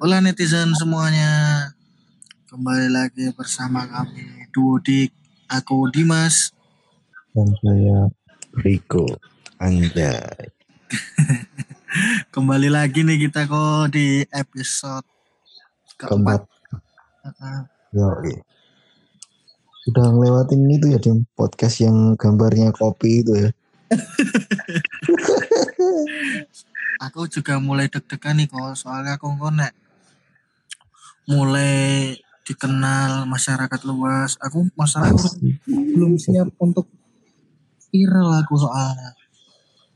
Hola netizen semuanya. Kembali lagi bersama kami Duo Dik. Aku Dimas. Dan saya Riko Anjay. Kembali lagi nih kita kok di episode keempat. Keempat. Heeh. Yo, Udah ngelewatin itu ya di podcast yang gambarnya kopi itu ya. Aku juga mulai deg-degan nih kok soalnya aku kok nek mulai dikenal masyarakat luas. Aku masalah aku belum siap untuk viral aku soalnya.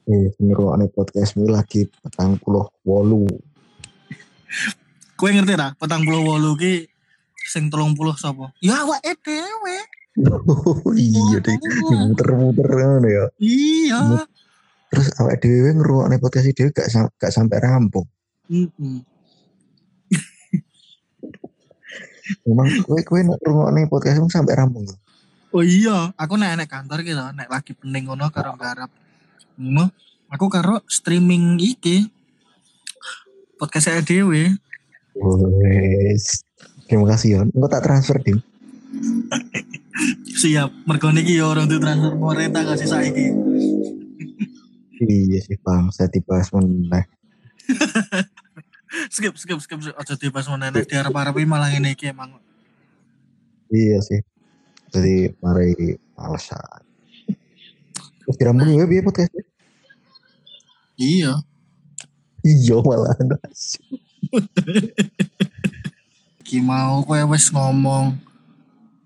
Eh, ngerokok podcast ini lagi petang puluh wolu. Kue ngerti tak? Petang puluh wolu ki sing telung puluh sopo? Ya awak dhewe. Oh iya deh, muter-muter ngono ya. Iya. Terus awak dhewe ngerokok podcast dhewe gak gak sampai rampung. Mm-mm. Memang kowe kowe nek ngrungokne podcast mu sampai rampung. Oh iya, aku nek nek kantor gitu, nek lagi pening ngono karo garap. Ngono, aku karo streaming iki podcast saya. Wes. Terima kasih ya. Engko tak transfer dim. Siap, mergo niki ya orang tuh transfer pemerintah kasih saiki. Iya sih bang, saya dibahas meneh. Skip, skip, skip, aja dibahas mana nek diarep-arepi malah ngene iki emang. Iya sih. Jadi mari alasan. Terus dirambung ya biar podcast. Iya. Iya malah. Ki mau kowe wis ngomong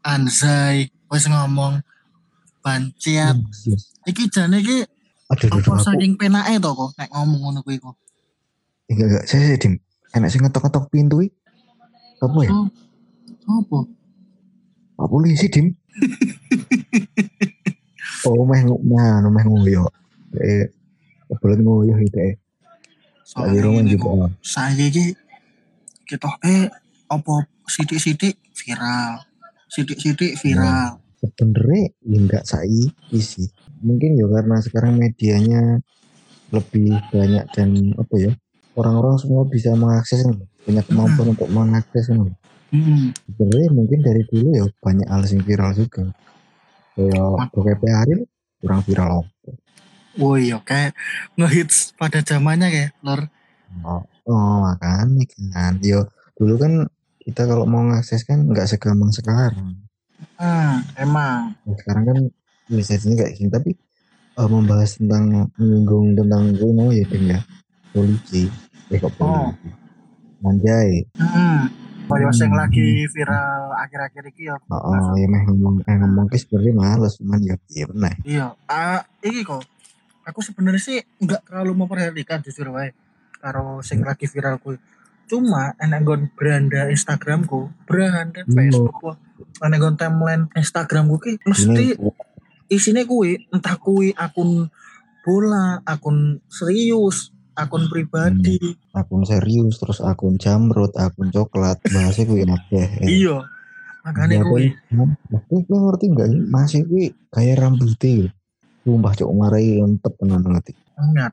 Anzai, wis ngomong Banciat. Iki jane iki Aduh, aduh, apa saking penake to kok nek ngomong ngono kuwi kok. Enggak enggak. Saya saya dim. Enak sih ngetok-ngetok pintu. Apa ya? Oh, apa? Pak polisi dim. oh meh meh meh ngoyo. Eh, kebelet ngoyo itu eh. Roman ngene juga. saya iki kita eh apa sidik-sidik viral. Sidik-sidik viral. Sebenernya ya enggak saya sih. Mungkin ya karena sekarang medianya lebih banyak dan apa ya orang-orang semua bisa mengakses kan, punya kemampuan untuk mengakses kan. Hmm. sebenarnya mungkin dari dulu ya banyak hal yang viral juga kayak BKP Ariel kurang viral Oh iya kayak ngehits pada zamannya kayak lor. oh, oh makanya kan yo dulu kan kita kalau mau ngakses kan nggak segampang sekarang Hmm, emang. Nah, sekarang kan bisa sini kayak gini tapi eh, membahas tentang menyinggung tentang gue mau ya ya polisi eh kok Oh. manjai Hmm. Kayak sing lagi viral akhir-akhir iki ya. oh, oh ya meh ngomong eh ngomong ke sebenarnya males cuman ya iya benar Iya, ah iki kok. Aku sebenarnya sih nggak terlalu memperhatikan jujur wae karo sing lagi viral kuwi. Cuma enek nggon beranda Instagramku, beranda Hmm. Facebook ku. Enek nggon timeline Instagramku ki mesti ini isine kuwi entah kuwi akun bola, akun serius, akun pribadi. akun serius terus akun jamrut akun coklat bahasnya gue akeh Iya. Makanya Iya, kuwi. Tapi gue ngerti nggak sih masih gue kayak rambutnya sumpah cok marai untuk tenan ngerti Ingat.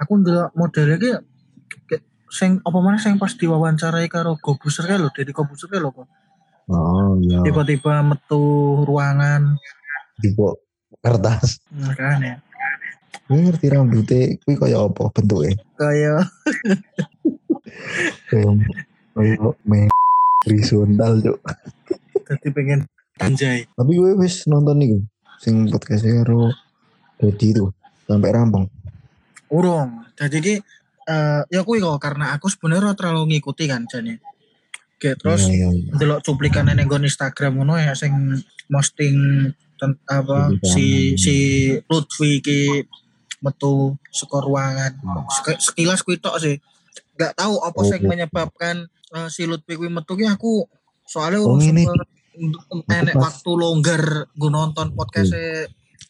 Aku ndelok modelnya ki kayak sing apa mana sing pas diwawancarai karo Gobuser kae lho, Deddy Gobuser kae lho kok. oh iya Tiba-tiba metu ruangan bawah kertas makanya gue ngerti rambutnya gue kayak apa bentuknya kayak kayak main horizontal cok tadi pengen anjay. tapi gue wis nonton nih sing podcastnya karo Dedi itu sampai rampung Urung. Jadi ki eh ya kuwi kok karena aku sebenarnya terlalu ngikuti kan jane. Oke, terus iya, iya, iya. ndelok cuplikan nggon Instagram ngono ya sing posting apa si si Lutfi ki metu saka ruangan. Sek- Sekilas kuwi tok sih. Gak tahu apa sing Oke. menyebabkan eh, si Lutfi kuwi metu ki aku soalnya Oh, ini. enek waktu longgar gue nonton podcast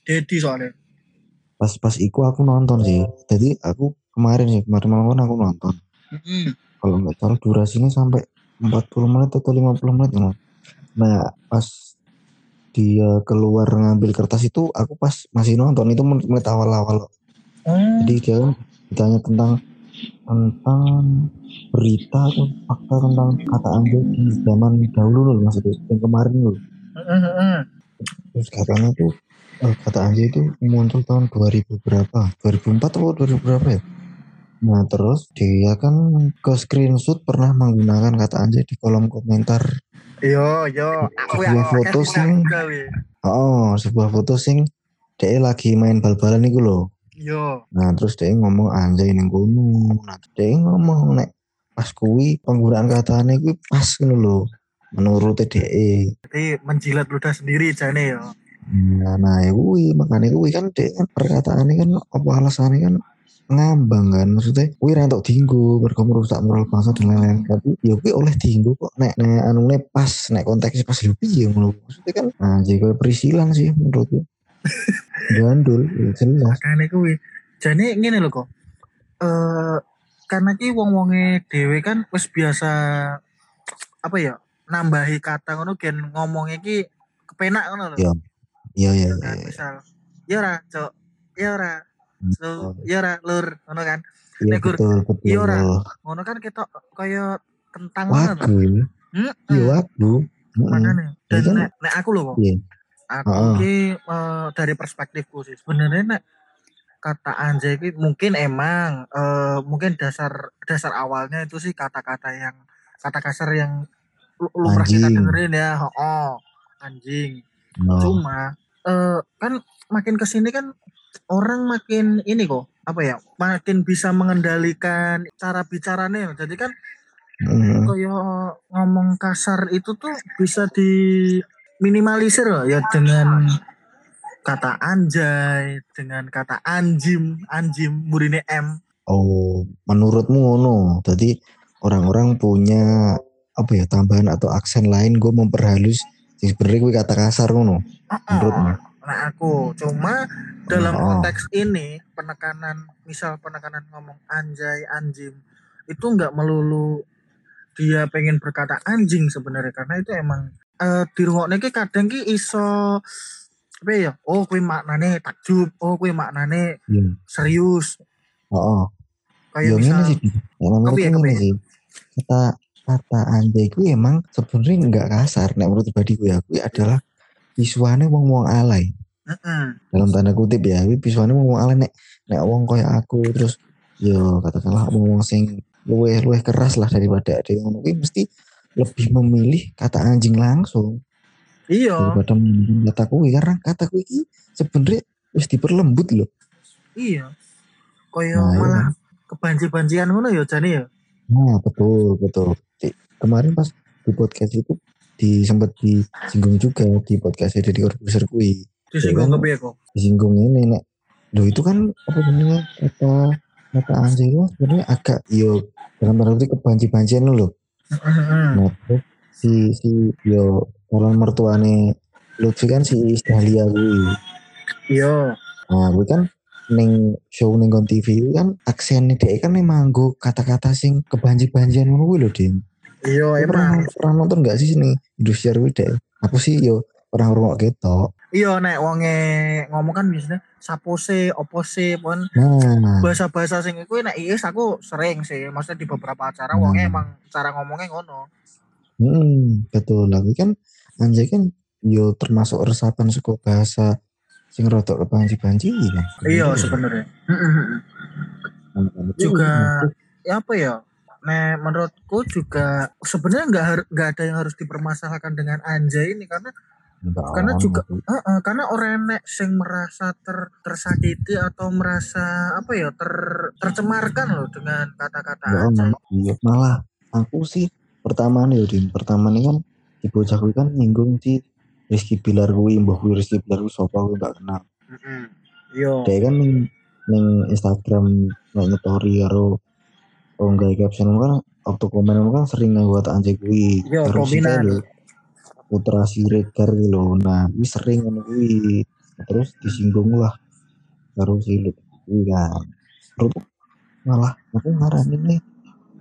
Dedi soalnya. pas pas iku aku nonton sih jadi aku kemarin sih kemarin malam aku nonton kalau nggak salah durasinya sampai 40 menit atau 50 menit nah pas dia keluar ngambil kertas itu aku pas masih nonton itu menit, awal-awal. Oh, jadi dia kan ditanya tentang tentang berita atau fakta tentang kata anjay di zaman dahulu loh maksudnya yang kemarin loh. Heeh. terus katanya tuh eh, kata anjay itu muncul tahun 2000 berapa? 2004 atau 2000 berapa ya? Nah terus dia kan ke screenshot pernah menggunakan kata anjay di kolom komentar Yo yo, aku ya Sebuah foto gawe. oh sebuah foto sing dia lagi main bal-balan itu loh Yo, Nah terus dia ngomong anjay ning kono. Nah dia ngomong nek pas kuwi penggunaan katanya kuwi pas ngono lho. Menurut dia. jadi menjilat ludah sendiri jane yo. Nah, nah ya kuwi makanya kuwi kan dia perkataannya kan apa alasannya kan ngambang kan maksudnya kuwi ra entuk dinggo mergo merusak moral bangsa dan lain-lain tapi ya kuwi oleh dinggo kok nek nek anune pas nek konteksnya pas lho piye ngono maksudnya kan anjay koyo perisilan sih menurutku gandul ya jelas Makane kuwi. Jane ngene lho kok. Eh karena ki wong-wonge dhewe kan wis biasa apa ya nambahi kata ngono gen ngomongnya ki kepenak ngono lho. Iya. iya iya Kan, iya misal ya ora, Cok. Ya ora. So, ya ora, lur, ngono kan. iya Nek, betul betul iya ora. Ngono kan kita kaya kentang wagu Heeh. iya wagu. Makane. Dan Itu- nek, nek aku lho kok. Iya. Aku Heeh. ki eh, dari perspektifku sih sebenarnya nek kata anjay ki mungkin emang eh, mungkin dasar dasar awalnya itu sih kata-kata yang kata kasar yang lu- lumrah kita dengerin ya, oh anjing. No. Cuma eh, kan makin ke sini kan orang makin ini kok apa ya makin bisa mengendalikan cara bicaranya jadi kan Heeh. kayak ngomong kasar itu tuh bisa diminimalisir loh ya dengan kata anjay, dengan kata anjim, anjim, burine M. Oh, menurutmu ngono. Jadi orang-orang punya apa ya tambahan atau aksen lain gue memperhalus sebenarnya gue kata kasar ngono. Menurutmu? Nah aku cuma dalam Oh. konteks ini penekanan, misal penekanan ngomong anjay, anjim, itu nggak melulu dia pengen berkata anjing sebenarnya karena itu emang eh di rungokne ki kadang ki iso apa ya oh kuwi maknane takjub oh kuwi maknane Iya. serius Heeh. kayak Ya misal sih. Ya ngene kepiye? sih. Kata kata anjay gue emang sebenarnya nggak kasar. Nek menurut pribadi gue ya, gue adalah visualnya wong-wong alay. Heeh. dalam tanda kutip ya tapi visualnya mau ala nek nek wong koyo aku terus yo katakanlah wong sing luweh luweh keras lah daripada ada yang ngono. Kuwi mesti lebih memilih kata anjing langsung. Iya. Daripada kata kuwi karena kata kuwi iki sebenarnya wis diperlembut loh iya. Kaya Nah, iya. malah kebanji-banjian ngono ya jane ya nah betul betul. Di- kemarin pas di podcast itu di sempat disinggung juga di podcast dari Corbuzier kuwi disinggung Iya. kepiye kok? Disinggung ini nek. Lo itu kan apa namanya kata kata anjing? Itu sebenarnya agak yo dalam tanda kutip kebanci-bancian lo loh nah si si yo calon mertuane Lutfi kan si Dahlia kuwi. Iya. Nah kuwi kan ning show ning Gon TV kan aksennya dia kan emang nggo kata-kata sing kebanci-bancian ngono kuwi lho Din. Iya Lu pernah, emang. pernah nonton gak sih sini Indosiar kuwi deh aku sih yo pernah ngrungok ketok iya nek wonge ngomong kan biasanya sapose opose pun nah bahasa-bahasa sing iku nek IS aku sering sih maksudnya di beberapa acara Hmm. wonge emang cara ngomongnya ngono Hmm, betul. Tapi kan anjay kan yo termasuk resapan suku bahasa sing rodok kebanci-banci kan. iya sebenarnya Heeh. juga ya apa ya Nah, menurutku juga sebenarnya nggak nggak ada yang harus dipermasalahkan dengan anjay ini karena karena juga Heeh, karena orang nek sing merasa ter, tersakiti atau merasa apa ya ter, tercemarkan loh dengan kata-kata anjay. iya malah aku sih pertama nih Udin pertama nih kan di bocah kuwi kan nyinggung si Rizky Bilar kuwi mbah kuwi Rizky Bilar kuwi sapa kuwi gak kenal Heeh. Yo. dia kan ning ning Instagram nek nyetori karo oh enggak caption kan waktu komen kan sering kata anjay kuwi Yo, Karo si kombinasi. Putra Siregar loh nah ini sering ngono kuwi. Terus disinggung lah karo si Lut kuwi kan. Terus malah aku ngaranin nih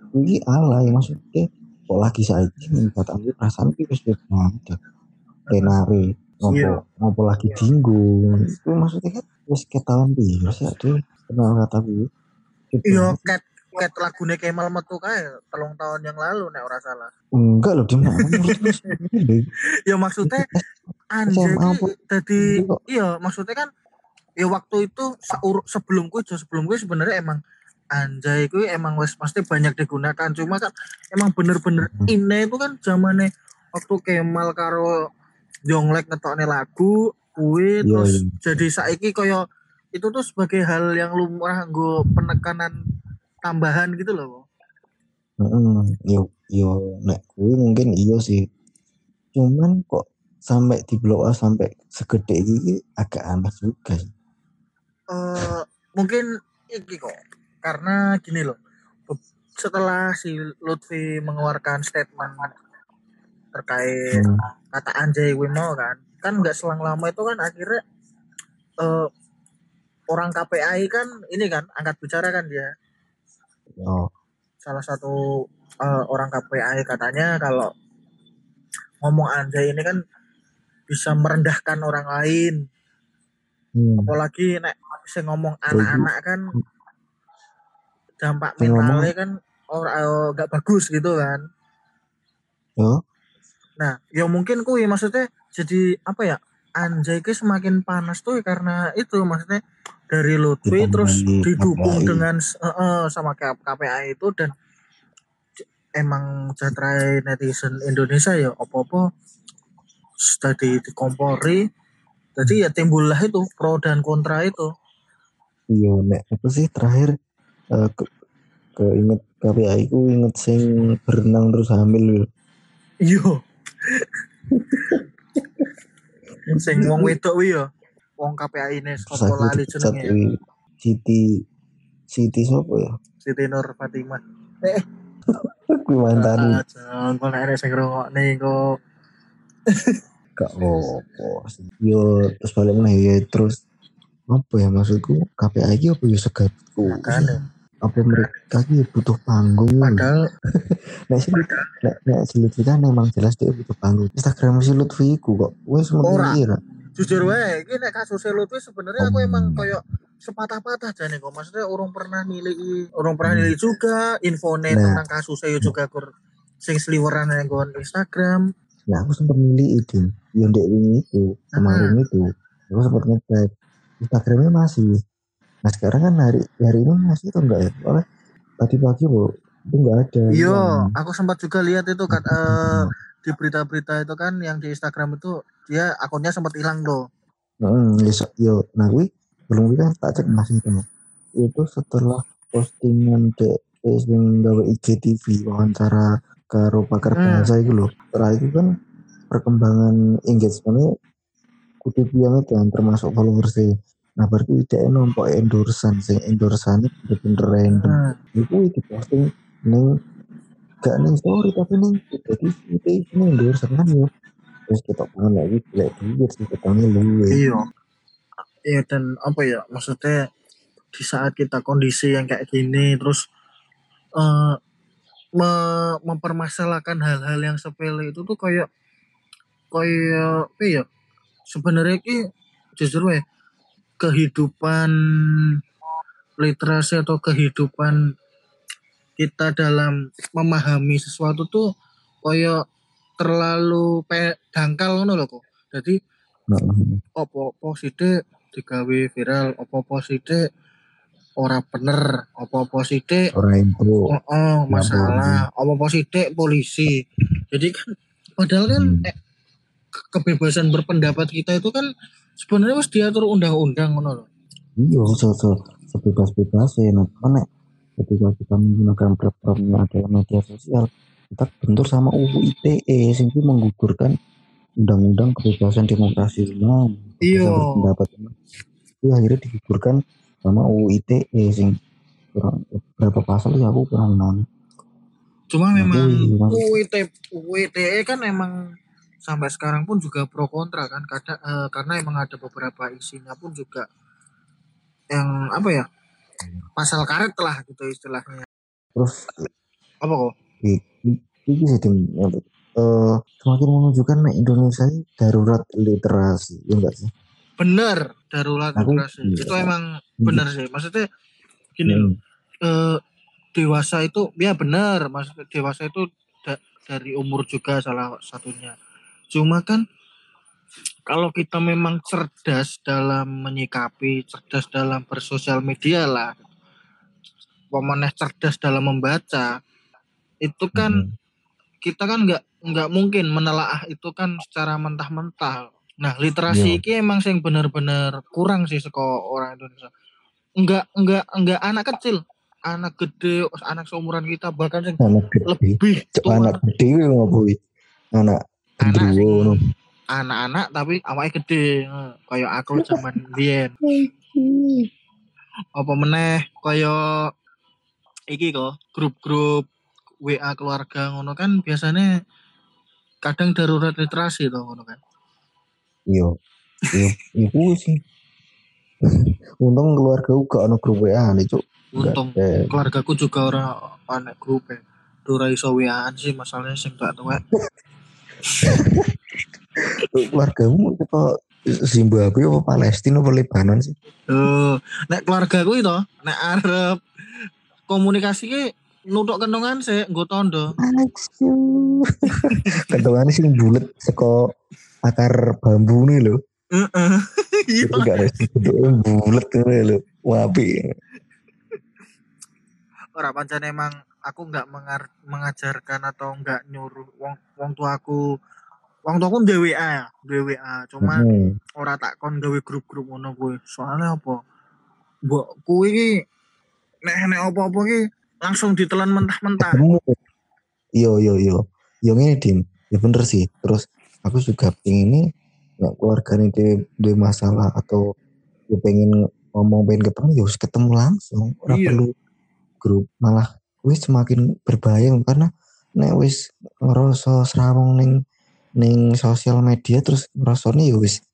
kuwi alay maksudnya kok lagi saiki kata aku perasaan kuwi wis wis banget tenare ngopo Iya. ngopo lagi dinggo itu maksudnya kan wis ketahuan sih ada kenal kata Gitu. Yo ket ket lagune Kemal metu kae telung tahun yang lalu nek ora salah. Enggak loh, dia ya maksudnya anjay iki dadi iya maksudnya kan ya waktu itu seur- sebelum kuwi sebelum kuwi sebenarnya emang anjay kuwi emang wes pasti banyak digunakan cuma kan emang bener-bener Hmm. ini itu kan zamane waktu Kemal karo Yonglek ngetokne lagu kuwi Iya, terus iya. jadi saiki koyo itu tuh sebagai hal yang lumrah nggo penekanan tambahan gitu loh. Heeh, yo yo nek kuwi mungkin iya sih. Cuman kok sampai di blow sampai segede ini agak aneh juga sih. eh mungkin iki kok karena gini loh setelah si Lutfi mengeluarkan statement terkait Hmm. kata anjay mau kan kan nggak selang lama itu kan akhirnya eh orang KPI kan ini kan angkat bicara kan dia Oh, salah satu eh, orang KPI katanya kalau ngomong anjay ini kan bisa merendahkan orang lain. Hmm. apalagi nek sing ngomong anak-anak kan dampak Sing ngomong- mentalnya kan orang nggak bagus gitu kan. Yo, nah ya mungkin kuy maksudnya jadi apa ya anjay ki semakin panas tuh karena itu maksudnya dari Lutfi terus didukung KPI. dengan eh, eh, sama KPI itu dan emang jatrai netizen Indonesia ya opo-opo tadi dikompori jadi ya timbullah itu pro dan kontra itu iya nek apa sih terakhir eh, ke, ke inget KPI ku inget sing berenang terus hamil. Iya. Sing wong wedok kuwi ya. Wong KPI ini sapa aku lali jenenge. Siti Siti sapa ya? Siti Nur Fatimah. Kuwi mantan Jangan kok nek sing ngrungokne kok. gak apa sih. Yo terus balik meneh terus apa ya maksudku KPI iki apa ya segatku Makanya apa mereka ki butuh panggung ya? padahal nek si Lutfi nek nek si Lutfi kan memang jelas dia butuh panggung Instagram si Lutfi ku kok wis Ora. jujur wae iki nek kasus Lutfi sebenarnya aku Hmm. emang koyo sepatah-patah jane kok. Maksudnya urung pernah nilai, urung pernah Hmm. nilai juga infone Nah. tentang kasusnya yo juga kur sing sliweran yang gon Instagram. nah aku sempat milih itu yang dek wingi itu kemarin itu aku sempat ngecek Instagramnya masih nah sekarang kan hari hari ini masih atau enggak ya? Soalnya tadi pagi bu itu enggak ada. Iya, yang- aku sempat juga lihat itu kan eh, di berita-berita itu kan yang di Instagram itu dia akunnya sempat hilang tuh. Heeh, ya so- yo nah kuwi belum kuwi kan tak cek masih itu itu setelah postingan dek sing gawe IGTV wawancara karo pakar Hmm. bahasa itu loh. Setelah itu kan perkembangan engagementnya kudu piang itu yang termasuk followersnya nah berarti dia nompo endorsan sing endorsan itu bener random Hmm. itu itu posting neng gak neng story tapi neng jadi itu ini endorsan kan ya terus kita pengen lagi jelek duit sih ketemu lu Iya. Iya dan apa ya maksudnya di saat kita kondisi yang kayak gini terus eh me- mempermasalahkan hal-hal yang sepele itu tuh kayak kayak apa ya sebenarnya ki jujur ya kehidupan literasi atau kehidupan kita dalam memahami sesuatu tuh kayak terlalu pe dangkal ngono lho kok. Jadi Nah, opo-opo sithik digawe viral, opo-opo sithik ora bener, opo-opo sithik orang itu oh, oh masalah, opo-opo sithik polisi. Jadi kan padahal kan Hmm. eh, ke- kebebasan berpendapat kita itu kan sebenarnya harus diatur undang-undang ngono lho. iya so, so, sebebas-bebas ya nah nek ketika kita menggunakan platformnya adalah media sosial kita bentur sama UU ITE itu menggugurkan undang-undang kebebasan demokrasi nah Iya. berpendapat itu akhirnya digugurkan sama UU ITE sing kurang berapa pasal ya aku kurang non Cuma memang Mas. UIT UITE kan emang sampai sekarang pun juga pro kontra kan. Kadang eh, karena emang ada beberapa isinya pun juga yang apa ya pasal karet lah gitu istilahnya. Terus apa kok? ini sih tim yang eh, semakin menunjukkan nek Indonesia ini darurat literasi ya enggak sih? Bener darurat Aku- literasi. iya. itu emang bener sih. Maksudnya gini Hmm. eh, dewasa itu ya benar maksudnya dewasa itu da, dari umur juga salah satunya cuma kan kalau kita memang cerdas dalam menyikapi cerdas dalam bersosial media lah pemenang cerdas dalam membaca itu kan hmm. kita kan nggak nggak mungkin menelaah itu kan secara mentah-mentah Nah, literasi ini emang sing bener-bener kurang sih seko orang Indonesia. Enggak enggak enggak anak kecil, anak gede, anak seumuran kita bahkan sing anak lebih tua. Anak gede ngopo Anak anak anak-anak tapi awalnya gede kayak aku zaman biyen. Apa meneh kayak iki kok grup-grup WA keluarga ngono kan biasanya kadang darurat literasi tuh ngono kan. Iya. Iya, iku sih. Untung keluarga gak ono grup WA nih, Cuk. Untung keluargaku juga orang anak grup ya. Dura iso WA sih masalahnya sing gak tuwek. keluargamu apa Zimbabwe apa Palestina apa Lebanon sih? Oh, nek keluarga gue itu, nek Arab komunikasi ki nutuk kentongan sih, gue tondo. kentongan sih bulat seko akar bambu nih lo. Heeh. Iya. Itu gak ada bulat nih lo. Wapi. Orang pancen emang aku nggak mengajarkan atau nggak nyuruh wong wong tua aku wong tua aku DWA ya DWA cuma hmm. orang tak kon gawe grup-grup ngono gue soalnya apa? Buat kue nek nek apa apa ki langsung ditelan mentah-mentah. Yo yo yo yo ini dim ya bener sih. Terus aku juga pengen nggak keluarga nih dia, dia masalah atau dia pengen ngomong pengen ketemu ya harus ketemu langsung. Ora iya. perlu grup. Malah wis semakin berbahaya karena nek wis ngerasa serawong ning ning sosial media terus ngerasane ya wis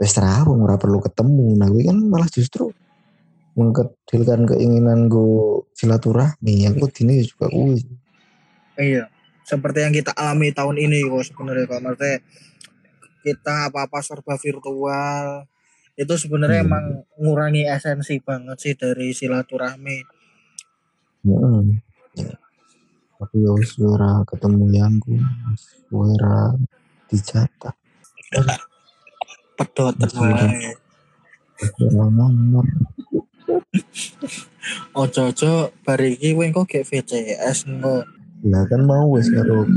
wis serawong ora perlu ketemu nah kan malah justru mengkecilkan keinginan gue silaturahmi aku dini juga gue iya seperti yang kita alami tahun ini kok sebenarnya kalau maksudnya kita apa-apa serba virtual itu sebenarnya hmm. emang ngurangi esensi banget sih dari silaturahmi. Hmm. Tapi ya suara ketemu yang gue, suara dijata. Pedot wae. nomor. Ojo-ojo kowe kok kayak VCS ngono. Lah kan mau wis karo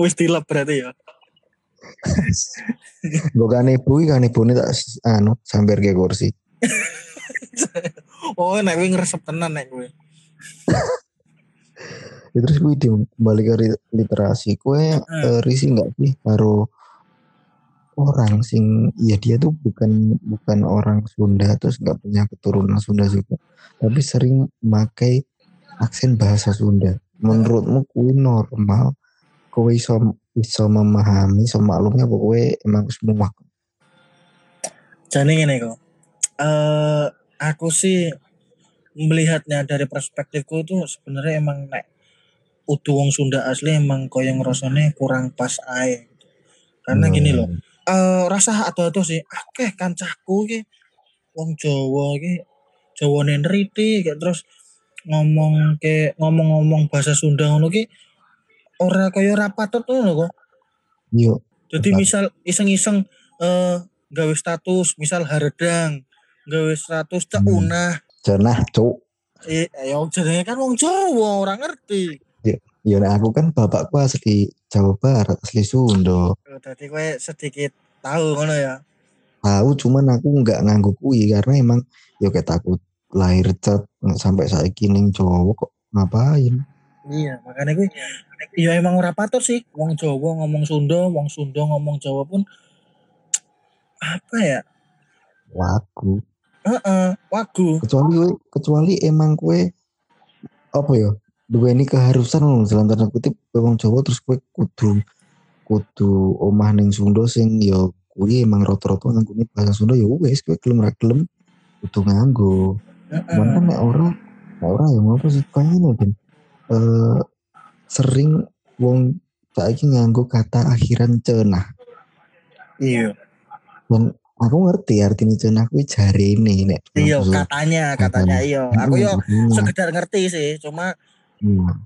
wis dilap berarti ya. Bukan ibu kan ibu ini tak anu sambil ke kursi. oh nek gue ngeresep tenan nek gue. ya, terus gue kembali ke literasi. Gue hmm. uh, risi nggak sih karo orang sing ya dia tuh bukan bukan orang Sunda terus nggak punya keturunan Sunda juga. Tapi sering memakai aksen bahasa Sunda. Menurutmu kue normal? Kue bisa bisa memahami sama maklumnya kue emang semua? Jadi ini kok. Uh, aku sih melihatnya dari perspektifku itu sebenarnya emang nek utuh wong Sunda asli emang yang rasanya kurang pas air karena hmm. gini loh uh, rasa atau-atau sih akeh kancaku ki wong Jawa ki Jawa nenriti kayak terus ngomong ke ngomong-ngomong bahasa Sunda ngono ki ora kaya patut ngono kok. Iya. Jadi misal iseng-iseng eh uh, gawe status misal haredang, gawe status cak hmm. unah. Cenah, Cuk. Eh, ya jenenge kan wong Jawa, ora ngerti. Ya, ya aku kan bapakku asli Jawa Barat asli Sunda. Oh, kowe sedikit tahu ngono ya. Tahu cuman aku nggak nganggu kui karena emang ya kayak takut lahir cat sampai saya kini Jawa kok ngapain. Iya, makanya gue ya emang ora patut sih wong Jawa ngomong Sunda, wong Sunda ngomong Jawa pun apa ya? Wagu. Heeh, uh -uh, wagu. Kecuali kecuali emang kue apa ya? dua ini keharusan loh dalam tanda kutip wong Jawa terus kue kudu kudu omah ning Sunda sing ya kuwi emang rata-rata nganggone bahasa Sunda ya wis kue gelem ra gelem kudu nganggo. Cuman kan nek ora ora ya ngopo sih kaya ngene Ben. Eh sering wong saiki nganggo kata akhiran cenah. Iya. Dan aku ngerti artinya cenah kuwi jari ini nek iya katanya katanya iya. Aku yo sekedar ngerti sih cuma iya.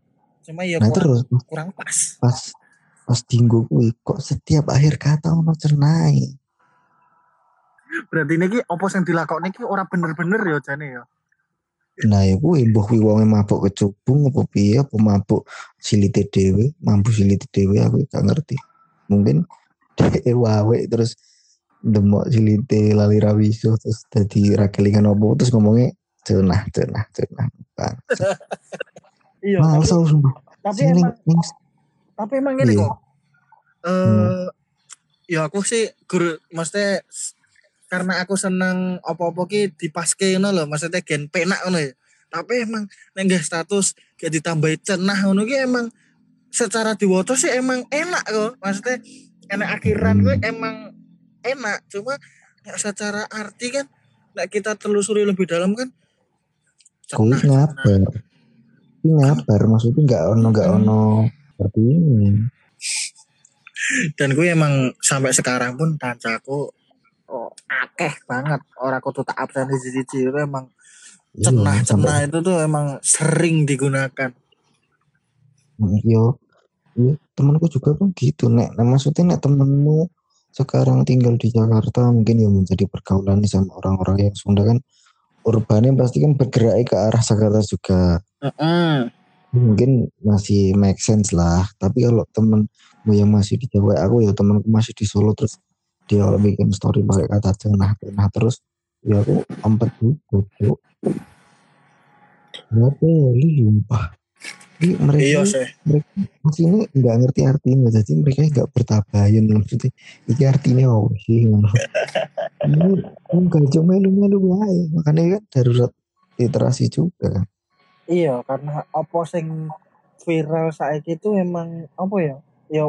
cuma ya nah kurang, terus kurang pas. pas pas dinggo kuwi kok setiap akhir kata ono cenai berarti ini opo yang dilakoni ki ora bener-bener ya jane ya? Nah, ya kuwi mbuh kuwi wonge mabuk kecubung apa piye apa mabuk silite dhewe, mampu silite dhewe aku gak ngerti. Mungkin dhek wawe terus demok silite lali rawiso terus dadi rakelingan opo terus ngomongnya cenah cenah cenah. Iya. Aku sumpah. Tapi emang tapi emang gini Iya. kok. Eh ya aku sih guru maksudnya karena aku seneng apa-apa ki dipaske ngono lho, maksudnya gen penak ngono ya. Tapi emang nek nggak status kayak ditambahi cenah ngono ki emang secara diwaca sih emang enak kok. Maksudnya enak akhiran gue emang enak, cuma nek secara arti kan nek kita telusuri lebih dalam kan kuwi ngabar. Kuwi ngabar maksudnya enggak ono enggak Hmm. ono seperti ini. dan gue emang sampai sekarang pun tancaku oh, akeh banget orang aku tuh tak absen di sisi itu emang Iya, cenah cenah itu tuh emang sering digunakan Mm, Yo, iya temanku juga pun gitu nek. Nah, maksudnya nek temenmu sekarang tinggal di Jakarta mungkin ya menjadi pergaulan nih sama orang-orang yang Sunda kan. Urbannya pasti kan bergerak ke arah Jakarta juga. Heeh. mungkin masih make sense lah. Tapi kalau temenmu yang masih di Jawa aku ya temanku masih di Solo terus dia bikin story pakai kata cenah cenah terus ya aku empat cuk Kenapa ya? Lu Ini mereka iya sih mereka maksudnya nggak ngerti artinya. Jadi mereka nggak bertabayun maksudnya ini artinya apa sih? Ini enggak cuma melu melu wae. Makanya kan darurat literasi juga. Kan iya karena apa sing viral saat itu emang apa ya ya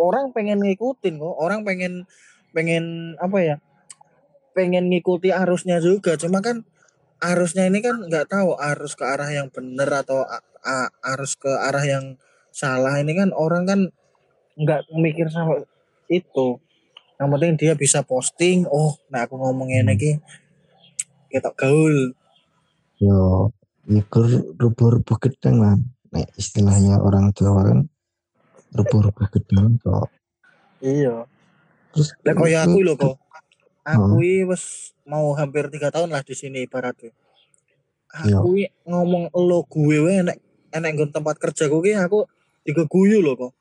orang pengen ngikutin kok. Orang pengen pengen apa ya pengen ngikuti arusnya juga. Cuma kan arusnya ini kan nggak tahu arus ke arah yang benar atau arus ke arah yang salah. Ini kan orang kan nggak mikir sama itu. Yang penting dia bisa posting oh nah aku ngomongin ini kita gaul. Yo ikur rubuh-rubuh gedang lah. Nah, istilahnya orang Jawa kan rubuh-rubuh gedang kok. Iya. Terus lah kaya aku lho kok aku Hmm. ini wes mau hampir tiga tahun lah di sini ibaratnya Iya. aku ini ngomong lo gue we enek enek nggon tempat kerja gue aku digeguyu loh kok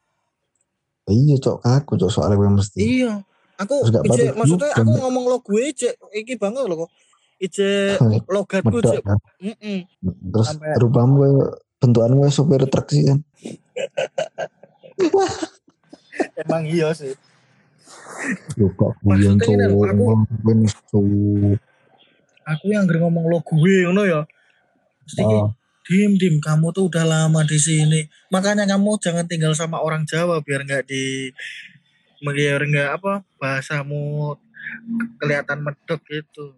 iya cok aku cok soalnya gue mesti Iya, aku ije, maksudnya aku ngomong lo gue ije, iki banget loh kok. Ije logatku ije, kan mm terus Sampai- rupamu gue bentukan gue sopir truk sih kan emang iya sih. Lupa guyon Maksudnya ini, cowok aku- cowok Aku yang ngeri ngomong lo gue ngono ya. Mesti Oh, dim dim kamu tuh udah lama di sini. Makanya kamu jangan tinggal sama orang Jawa biar nggak di biar nggak apa bahasamu kelihatan medok gitu.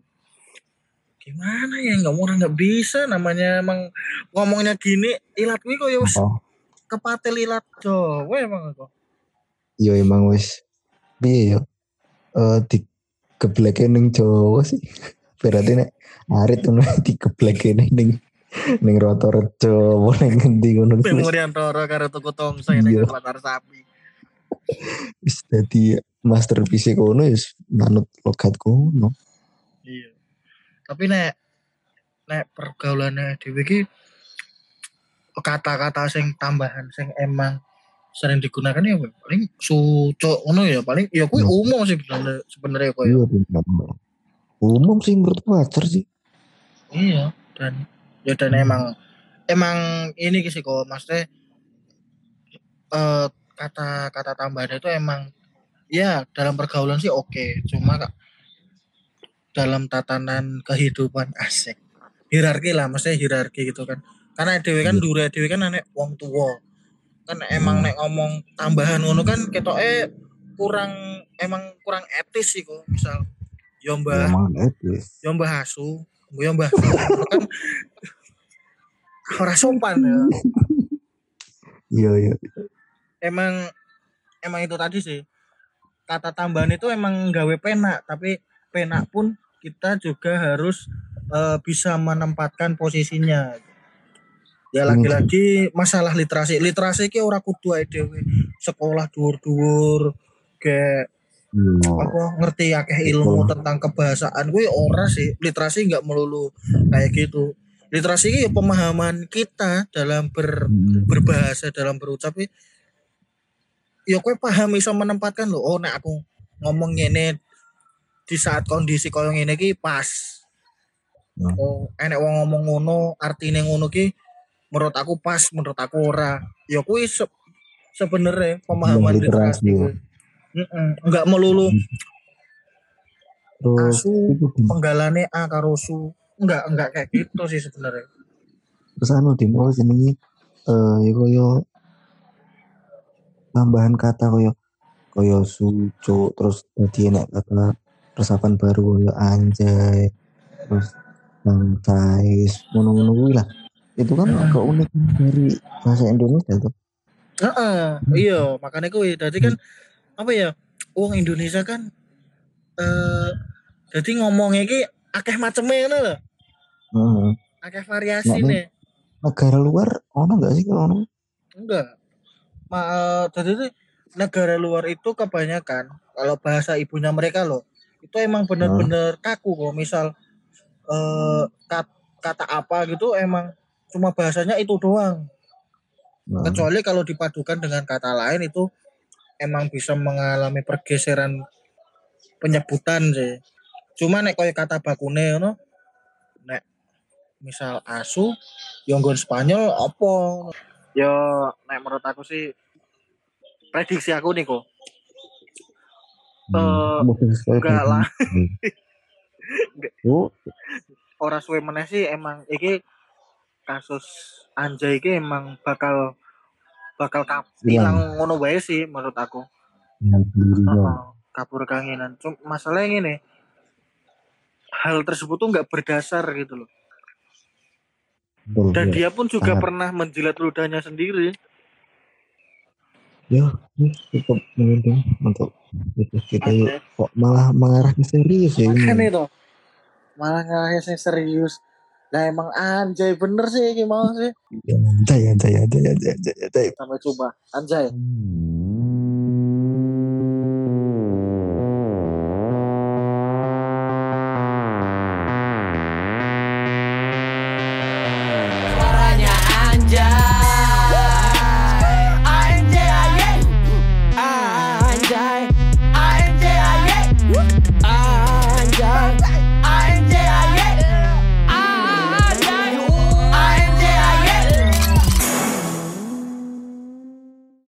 Gimana ya nggak orang nggak bisa namanya emang ngomongnya gini ilat gue kok ya oh. kepatel ilat Jawa emang kok. Iya emang wis piye ya eh di gebleke ning Jawa sih berarti nek arit ngono dikebleke ning ning Rotorejo apa ning ngendi ngono wis Memoriantoro karo tuku Iya. ning pasar sapi. wis dadi masterpiece kono wis manut logat kono Iya. Tapi nek nek pergaulannya dhewe iki kata-kata sing tambahan sing emang sering digunakan ya paling sucuk ngono ya paling ya kuwi Iya. umum sih sebenarnya sebenarnya kok ya. umum sih menurut wajar sih Iya dan ya dan Hmm. emang emang ini sih kok maksudnya eh kata-kata tambahan itu emang ya dalam pergaulan sih oke cuma kak, dalam tatanan kehidupan asik hierarki lah maksudnya hierarki gitu kan karena dewe kan Iya. dure dewe kan anek wong tua kan emang nek ngomong tambahan ngono kan ketoke kurang emang kurang etis sih kok misal yo mbah yo mbah asu yo mbah kan ora sopan ya. Iya iya. Emang emang itu tadi sih. Kata tambahan itu emang gawe penak tapi penak pun kita juga harus uh, bisa menempatkan posisinya ya lagi-lagi masalah literasi. Literasi ki ora kudu ae dhewe. Sekolah dhuwur-dhuwur kayak hmm. apa ngerti akeh ilmu tentang kebahasaan. Gue ora sih. Literasi nggak melulu kayak gitu. Literasi itu ya pemahaman kita dalam ber, hmm. berbahasa dalam berucap ya kue paham bisa menempatkan lo oh nek aku ngomong ini di saat kondisi koyo ngene iki pas. Hmm. oh enek wong ngomong ngono artine ngono ki menurut aku pas menurut aku ora. Ya kue se sebenarnya pemahaman literasi enggak melulu. Hmm. Terus, asu penggalane A karo su. Enggak enggak kayak gitu sih sebenarnya. Terus anu di mau jenengi? Eh uh, ya koyo tambahan kata koyo koyo suco terus tadi enak kata resapan baru koyo anjay terus bangtais ngono-ngono lah itu kan hmm. agak unik dari bahasa Indonesia tuh uh, uh, iya makanya kuwi tadi kan apa ya uang Indonesia kan eh uh, jadi ngomongnya ki akeh macamnya loh Hmm. Akeh variasi nah, nih. Negara luar ono enggak sih kalau ono? Enggak. Ma, uh, jadi negara luar itu kebanyakan kalau bahasa ibunya mereka loh itu emang bener-bener hmm. kaku kok misal uh, kat, kata apa gitu emang cuma bahasanya itu doang. Hmm. kecuali kalau dipadukan dengan kata lain itu emang bisa mengalami pergeseran penyebutan sih. Cuma nek kayak kata bakune no misal asu yang Spanyol apa? Ya nek menurut aku sih prediksi aku nih kok hmm, uh, enggak lah. Oh. orang suwe meneh sih emang iki kasus anjay iki emang bakal bakal hilang ngono wae sih menurut aku uh, kabur kangenan cuma masalahnya ini hal tersebut tuh nggak berdasar gitu loh Betul, Dan ya. dia pun juga Sangat. pernah menjilat ludahnya sendiri. Ya, cukup menguntung untuk itu kita okay. kok malah mengarah ke serius ya ini. itu. Malah ngarah ke serius. Nah emang anjay bener sih gimana sih? Ya, anjay, anjay, anjay, anjay, anjay. Sampai coba, anjay. Hmm.